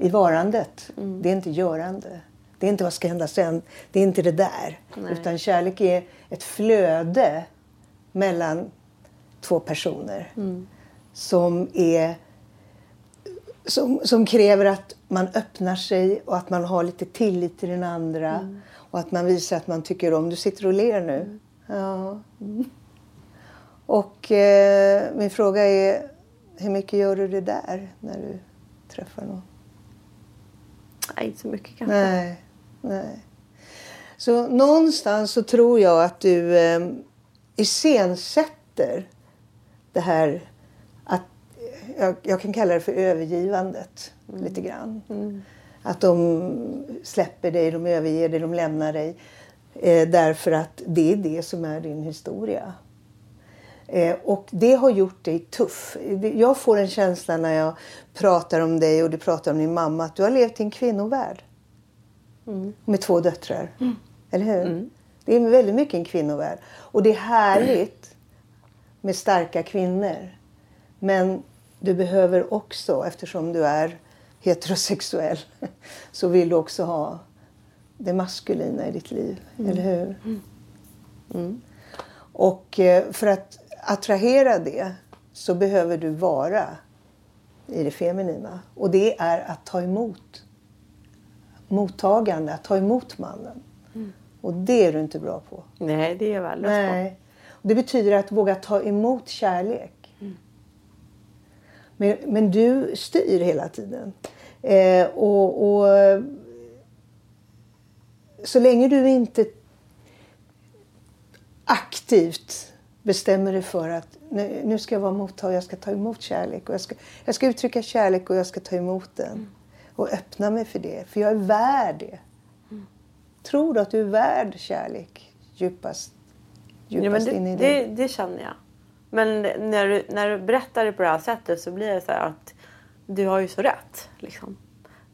Speaker 1: i varandet. Mm. Det är inte görande. Det är inte vad ska hända sen. Det är inte det där. Nej. Utan kärlek är ett flöde mellan två personer.
Speaker 2: Mm.
Speaker 1: Som är som, som kräver att man öppnar sig och att man har lite tillit till den andra. Mm. Och att man visar att man tycker om. Du sitter och ler nu.
Speaker 2: Mm.
Speaker 1: Ja. Och eh, min fråga är, hur mycket gör du det där när du träffar någon?
Speaker 2: Nej, inte så mycket kanske.
Speaker 1: Nej, nej. Så någonstans så tror jag att du eh, iscensätter det här att jag, jag, kan kalla det för övergivandet mm. lite grann. Mm. Att de släpper dig, de överger dig, de lämnar dig. Eh, därför att det är det som är din historia. Eh, och det har gjort dig tuff. Jag får en känsla när jag pratar om dig och du pratar om din mamma att du har levt i en kvinnovärld. Mm. Med två döttrar. Mm. Eller hur? Mm. Det är väldigt mycket en kvinnovärld. Och det är härligt med starka kvinnor. Men du behöver också, eftersom du är heterosexuell, så vill du också ha det maskulina i ditt liv. Mm. Eller hur? Mm. mm. Och eh, för att attrahera det så behöver du vara i det feminina. Och det är att ta emot. Mottagande, att ta emot mannen. Mm. Och det är du inte bra på.
Speaker 2: Nej, det är jag väldigt Nej.
Speaker 1: Det betyder att våga ta emot kärlek. Mm. Men, men du styr hela tiden. Eh, och, och, så länge du inte aktivt bestämmer dig för att nu ska jag vara mottagare, jag ska ta emot kärlek. Och jag, ska, jag ska uttrycka kärlek och jag ska ta emot den. Mm. Och öppna mig för det, för jag är värd det. Mm. Tror du att du är värd kärlek djupast,
Speaker 2: djupast ja, det, in i dig? Det, det känner jag. Men när du, när du berättar det på det här sättet så blir det så att du har ju så rätt. Liksom.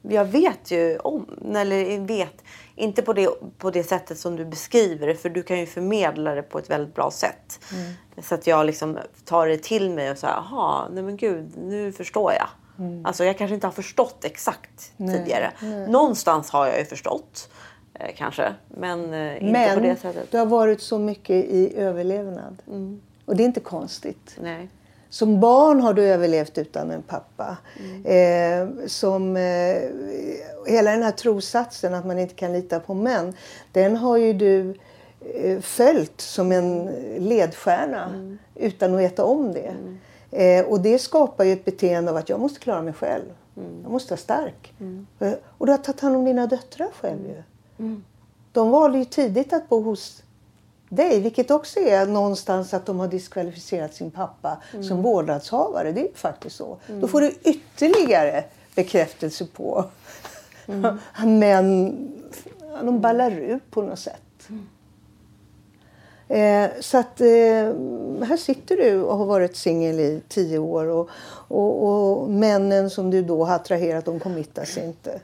Speaker 2: Jag vet ju om, eller vet, inte på det, på det sättet som du beskriver det för du kan ju förmedla det på ett väldigt bra sätt. Mm. Så att jag liksom tar det till mig och säger, jaha, nej men gud, nu förstår jag. Mm. Alltså jag kanske inte har förstått exakt nej, tidigare. Nej. Någonstans har jag ju förstått. Eh, kanske, men eh, inte men, på det sättet.
Speaker 1: du har varit så mycket i överlevnad. Mm. Och det är inte konstigt.
Speaker 2: Nej.
Speaker 1: Som barn har du överlevt utan en pappa. Mm. Eh, som, eh, hela den här trossatsen att man inte kan lita på män. Den har ju du eh, följt som en ledstjärna mm. utan att veta om det. Mm. Eh, och det skapar ju ett beteende av att jag måste klara mig själv. Mm. Jag måste vara stark. Mm. Eh, och du har tagit hand om dina döttrar själv ju. Mm. De valde ju tidigt att bo hos dig. Vilket också är någonstans att de har diskvalificerat sin pappa mm. som vårdnadshavare. Det är faktiskt så. Mm. Då får du ytterligare bekräftelse på mm. men de ballar ur på något sätt. Mm. Eh, så att eh, här sitter du och har varit singel i tio år och, och, och, männen som du då har attraherat de committas inte.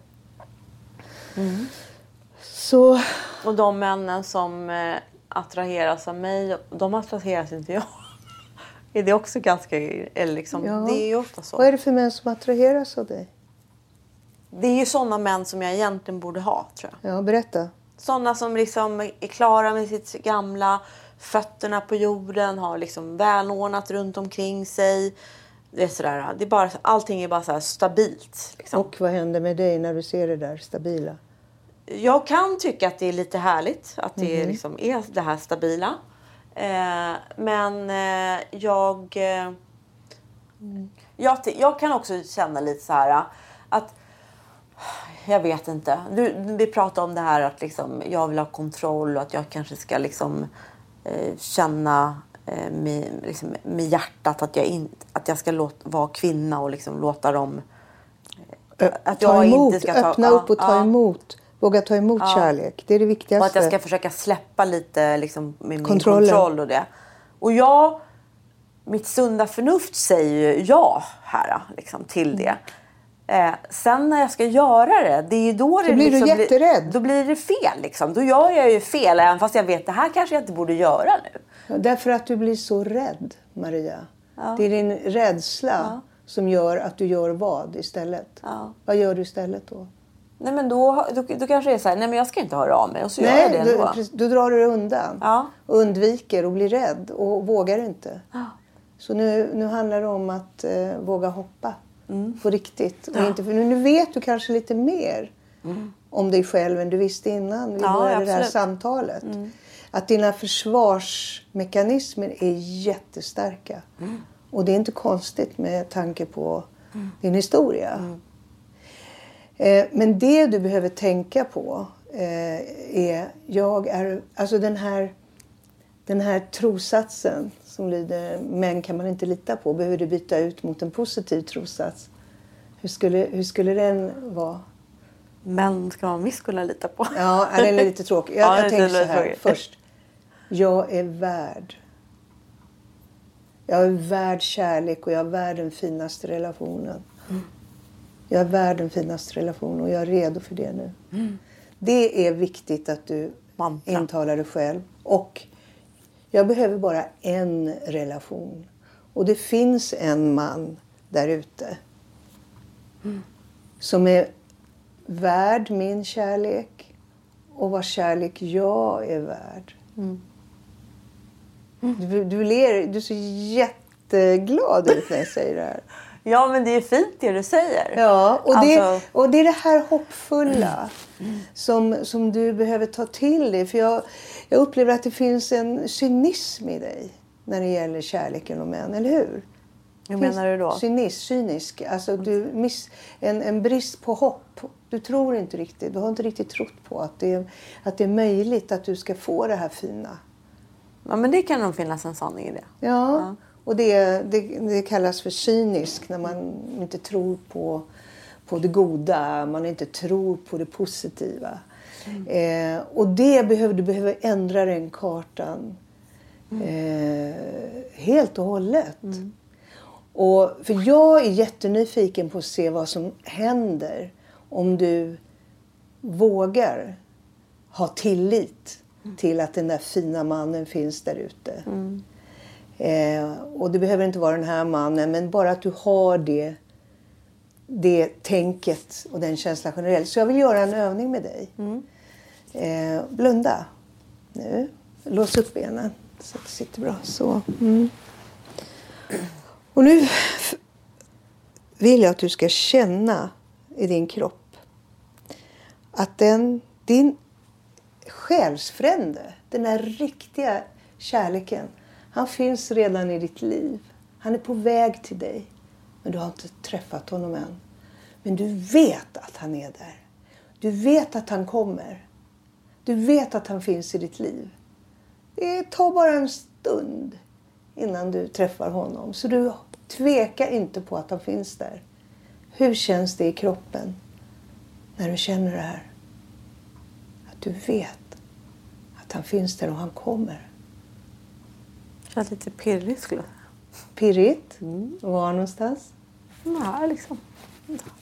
Speaker 1: Mm. Så...
Speaker 2: Och de männen som eh, attraheras av mig, de attraheras inte jag. är det också ganska... Eller liksom, ja. Det är ju ofta så.
Speaker 1: Vad är det för män som attraheras av dig?
Speaker 2: Det är ju sådana män som jag egentligen borde ha, tror jag.
Speaker 1: Ja, berätta.
Speaker 2: Sådana som liksom är klara med sitt gamla, fötterna på jorden, har liksom välordnat runt omkring sig. Det är sådär, det är bara, allting är bara så stabilt. Liksom.
Speaker 1: Och vad händer med dig när du ser det där stabila?
Speaker 2: Jag kan tycka att det är lite härligt att det mm. liksom är det här stabila. Eh, men eh, jag, eh, jag... Jag kan också känna lite så här att... Jag vet inte. Du, vi pratade om det här att liksom, jag vill ha kontroll och att jag kanske ska liksom, eh, känna eh, med, liksom, med hjärtat att jag, in, att jag ska låta, vara kvinna och liksom låta dem...
Speaker 1: Att jag ta emot, inte ska ta, öppna upp och ta ja, emot. Våga ta emot ja. kärlek. Det är det viktigaste.
Speaker 2: Och att jag ska försöka släppa lite liksom, med min kontroll och det. Och jag, mitt sunda förnuft säger ju ja här liksom, till mm. det. Eh, sen när jag ska göra det, det är då
Speaker 1: det blir liksom, du jätterädd.
Speaker 2: Då blir det fel. Liksom. Då gör jag ju fel, även fast jag vet det här kanske jag inte borde göra nu.
Speaker 1: Ja, därför att du blir så rädd, Maria. Ja. Det är din rädsla ja. som gör att du gör vad istället. Vad gör du istället då?
Speaker 2: Nej men då, då, då kanske det är så här, nej men jag ska inte höra av mig och så nej, gör jag det ändå.
Speaker 1: Då, då drar du undan. Ja. undviker och blir rädd och vågar inte. Ja. Så nu, nu handlar det om att eh, våga hoppa mm. på riktigt. Och ja. inte, för nu vet du kanske lite mer mm. om dig själv än du visste innan vi ja, började det här samtalet. Mm. att dina försvarsmekanismer är jättestarka. Mm. Och det är inte konstigt med tanke på mm. din historia. Eh, men det du behöver tänka på eh, är, jag är, alltså den här, den här trossatsen som lyder män kan man inte lita på behöver du byta ut mot en positiv trossats. Hur skulle, hur skulle den vara?
Speaker 2: Män ska man visst kunna lita på.
Speaker 1: Ja, den är lite tråkig. Jag, ja, jag tänker så här tråkig. först. Jag är värd. Jag är värd kärlek och jag är värd den finaste relationen. Mm. Jag är värd den finaste relationen och jag är redo för det nu. Mm. Det är viktigt att du Mantra. intalar dig själv. Och jag behöver bara en relation. Och det finns en man där ute. Mm. Som är värd min kärlek och vars kärlek jag är värd. Mm. Du, du ler, du så jätteglad ut när jag säger det här.
Speaker 2: Ja, men det är fint det du säger.
Speaker 1: Ja, och, alltså... det, och det är det här hoppfulla mm. som, som du behöver ta till dig. För jag, jag upplever att det finns en cynism i dig när det gäller kärleken och män, eller hur?
Speaker 2: Hur menar du då?
Speaker 1: Cynisk, cynisk. Alltså du miss, en, en brist på hopp. Du tror inte riktigt, du har inte riktigt trott på att det, att det är möjligt att du ska få det här fina.
Speaker 2: Ja, men det kan nog finnas en sanning i det.
Speaker 1: Ja, ja. Och det, det, det kallas för cynisk när man inte tror på, på det goda, man inte tror på det positiva. Mm. Eh, och det behöver, du behöver ändra den kartan mm. eh, helt och hållet. Mm. Och, för jag är jättenyfiken på att se vad som händer om du vågar ha tillit till att den där fina mannen finns där ute. Mm. Eh, och det behöver inte vara den här mannen, men bara att du har det, det tänket och den känslan generellt. Så jag vill göra en övning med dig. Mm. Eh, blunda nu. Lås upp benen så att det sitter bra. Så. Mm. Och nu vill jag att du ska känna i din kropp att den, din själsfrände, den där riktiga kärleken, han finns redan i ditt liv. Han är på väg till dig, men du har inte träffat honom än. Men du vet att han är där. Du vet att han kommer. Du vet att han finns i ditt liv. Det tar bara en stund innan du träffar honom. Så du tvekar inte på att han finns där. Hur känns det i kroppen när du känner det här? Att du vet att han finns där och han kommer.
Speaker 2: Känns lite pirrigt skulle jag säga.
Speaker 1: Pirrigt? Mm. Var någonstans?
Speaker 2: Ja, liksom.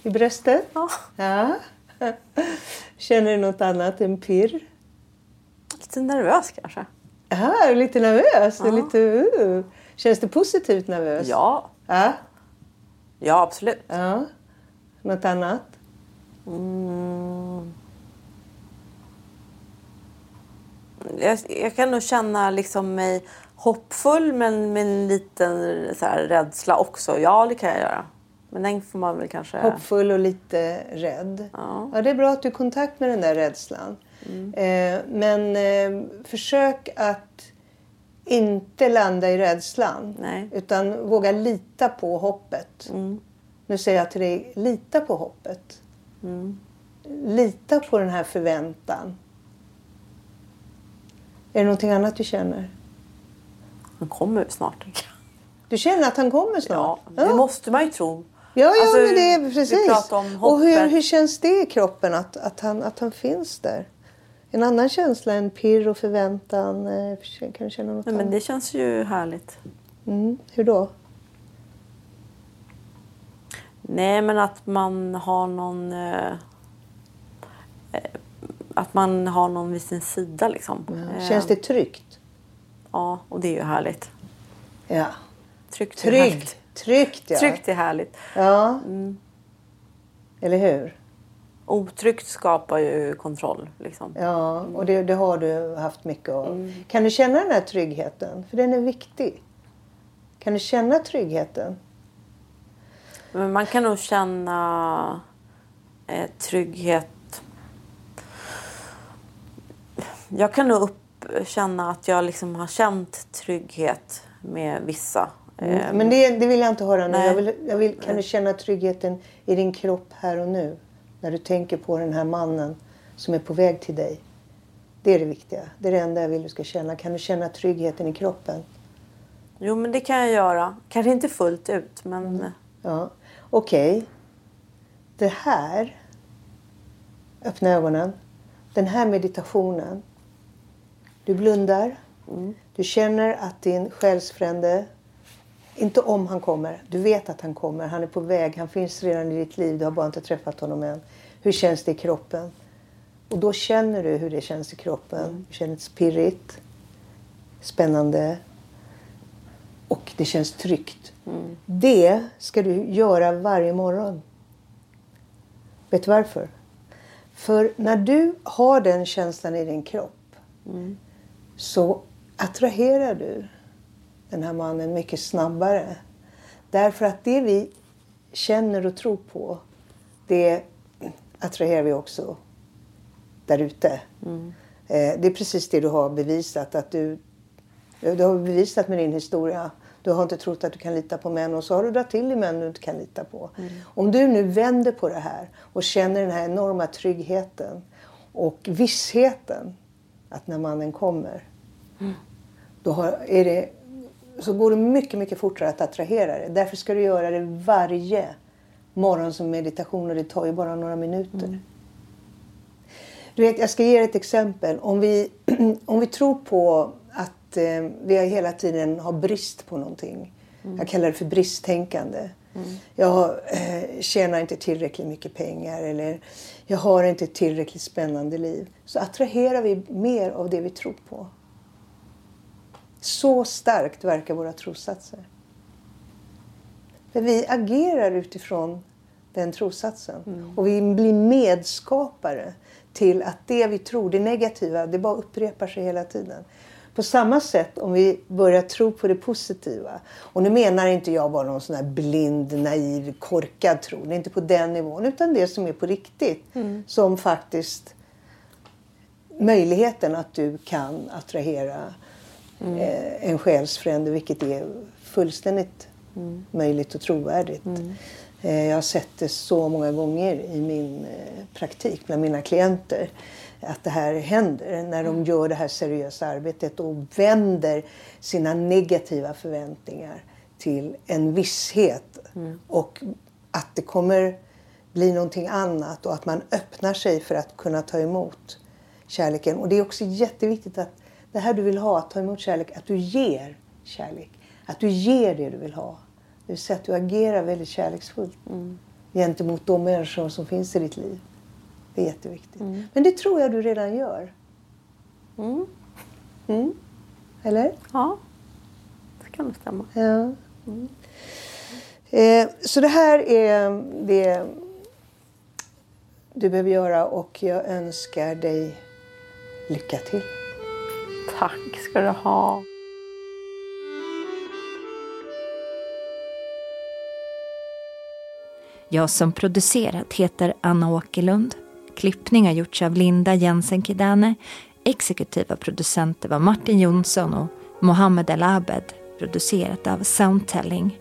Speaker 1: I bröstet?
Speaker 2: Ja.
Speaker 1: ja. Känner du något annat än pirr?
Speaker 2: Lite nervös kanske.
Speaker 1: Aha, lite nervös? Ja. Lite, uh. Känns det positivt nervös?
Speaker 2: Ja.
Speaker 1: Ja,
Speaker 2: ja absolut.
Speaker 1: Ja. Något annat?
Speaker 2: Mm. Jag, jag, kan nog känna liksom mig hoppfull men med en liten så här, rädsla också. Ja, det kan jag göra. Men den får man väl kanske...
Speaker 1: Hoppfull och lite rädd. Ja. ja det är bra att du är i kontakt med den där rädslan. Mm. Eh, men eh, försök att inte landa i rädslan.
Speaker 2: Nej.
Speaker 1: Utan våga lita på hoppet.
Speaker 2: Mm.
Speaker 1: Nu säger jag till dig, lita på hoppet.
Speaker 2: Mm.
Speaker 1: Lita på den här förväntan. Är det någonting annat du känner?
Speaker 2: Han kommer snart.
Speaker 1: Du känner att han kommer snart?
Speaker 2: Ja, det ja. måste man ju tro.
Speaker 1: Ja, ja alltså, men det är precis. Och hur, hur känns det i kroppen att, att, han, att han finns där? En annan känsla än pirr och förväntan? Eh, kan du känna något
Speaker 2: Nej, men Det känns ju härligt.
Speaker 1: Mm. Hur då?
Speaker 2: Nej, men att man har någon... Eh, eh, att man har någon vid sin sida liksom.
Speaker 1: Ja. Känns det tryggt?
Speaker 2: Ja, och det är ju härligt.
Speaker 1: Ja.
Speaker 2: Tryggt,
Speaker 1: Tryggt, är härligt. Tryggt, ja.
Speaker 2: Tryggt är härligt.
Speaker 1: Ja.
Speaker 2: Mm.
Speaker 1: Eller hur?
Speaker 2: Otryggt skapar ju kontroll. Liksom.
Speaker 1: Ja, och det, det har du haft mycket av. Mm. Kan du känna den här tryggheten? För den är viktig. Kan du känna tryggheten?
Speaker 2: Men man kan nog känna eh, trygghet. Jag kan nog upp, känna att jag liksom har känt trygghet med vissa.
Speaker 1: Mm. Ehm, Men det, det, vill jag inte höra nu. Jag vill, jag vill, kan du känna tryggheten i din kropp här och nu? När du tänker på den här mannen som är på väg till dig. Det är det viktiga. Det är det enda jag vill du ska känna. Kan du känna tryggheten i kroppen?
Speaker 2: Jo, men det kan jag göra. Kanske inte fullt ut, men... Mm.
Speaker 1: Ja. Okej. Okay. Det här... Öppna ögonen. Den här meditationen. Du blundar. Mm. Du känner att din själsfrände, inte om han kommer, du vet att han kommer. Han är på väg, han finns redan i ditt liv. Du har bara inte träffat honom än. Hur känns det i kroppen? Och då känner du hur det känns i kroppen. Mm. Du känner ett spirit, spännande och det känns tryggt. Mm. Det ska du göra varje morgon. Vet du varför? För när du har den känslan i din kropp mm. Så attraherar du den här mannen mycket snabbare. Därför att det vi känner och tror på, det attraherar vi också där ute. Mm. Eh, det är precis det du har bevisat. Att du, du har bevisat med din historia. Du har inte trott att du kan lita på män och så har du dragit till i män du inte kan lita på. Mm. Om du nu vänder på det här och känner den här enorma tryggheten och vissheten att när mannen kommer mm. då har, är det, så går det mycket, mycket fortare att attrahera det. Därför ska du göra det varje morgon som meditation och det tar ju bara några minuter. Mm. Du vet, jag ska ge er ett exempel. Om vi, om vi tror på att eh, vi hela tiden har brist på någonting. Mm. Jag kallar det för bristtänkande. Mm. Jag eh, tjänar inte tillräckligt mycket pengar eller jag har inte ett tillräckligt spännande liv. Så attraherar vi mer av det vi tror på. Så starkt verkar våra trossatser. För vi agerar utifrån den trossatsen. Mm. Och vi blir medskapare till att det vi tror, det negativa, det bara upprepar sig hela tiden. På samma sätt om vi börjar tro på det positiva. Och nu menar inte jag bara någon sån här blind, naiv, korkad tro. Det är inte på den nivån. Utan det som är på riktigt. Mm. Som faktiskt möjligheten att du kan attrahera mm. eh, en själsfrände. Vilket är fullständigt mm. möjligt och trovärdigt. Mm. Eh, jag har sett det så många gånger i min eh, praktik bland mina klienter. Att det här händer när de mm. gör det här seriösa arbetet och vänder sina negativa förväntningar till en visshet. Mm. Och att det kommer bli någonting annat och att man öppnar sig för att kunna ta emot kärleken. Och det är också jätteviktigt att det här du vill ha, att ta emot kärlek, att du ger kärlek. Att du ger det du vill ha. Det vill säga att du agerar väldigt kärleksfullt mm. gentemot de människor som finns i ditt liv. Det är jätteviktigt. Mm. Men det tror jag du redan gör. Mm. Mm. Eller?
Speaker 2: Ja, det kan nog stämma.
Speaker 1: Ja. Mm. Eh, så det här är det du behöver göra och jag önskar dig lycka till.
Speaker 2: Tack ska du ha.
Speaker 3: Jag som producerat heter Anna Åkerlund. Klippning har gjorts av Linda Jensen Kidane. Exekutiva producenter var Martin Jonsson och Mohammed El Abed. Producerat av Soundtelling.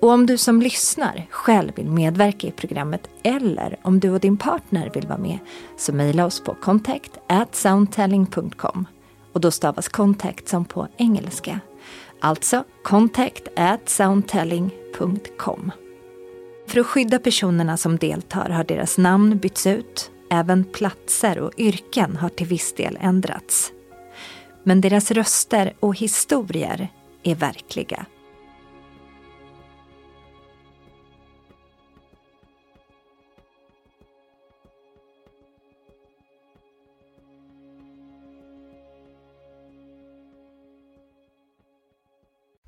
Speaker 3: Och om du som lyssnar själv vill medverka i programmet eller om du och din partner vill vara med så mejla oss på contact soundtelling.com och då stavas contact som på engelska. Alltså contact at soundtelling.com. För att skydda personerna som deltar har deras namn bytts ut. Även platser och yrken har till viss del ändrats. Men deras röster och historier är verkliga.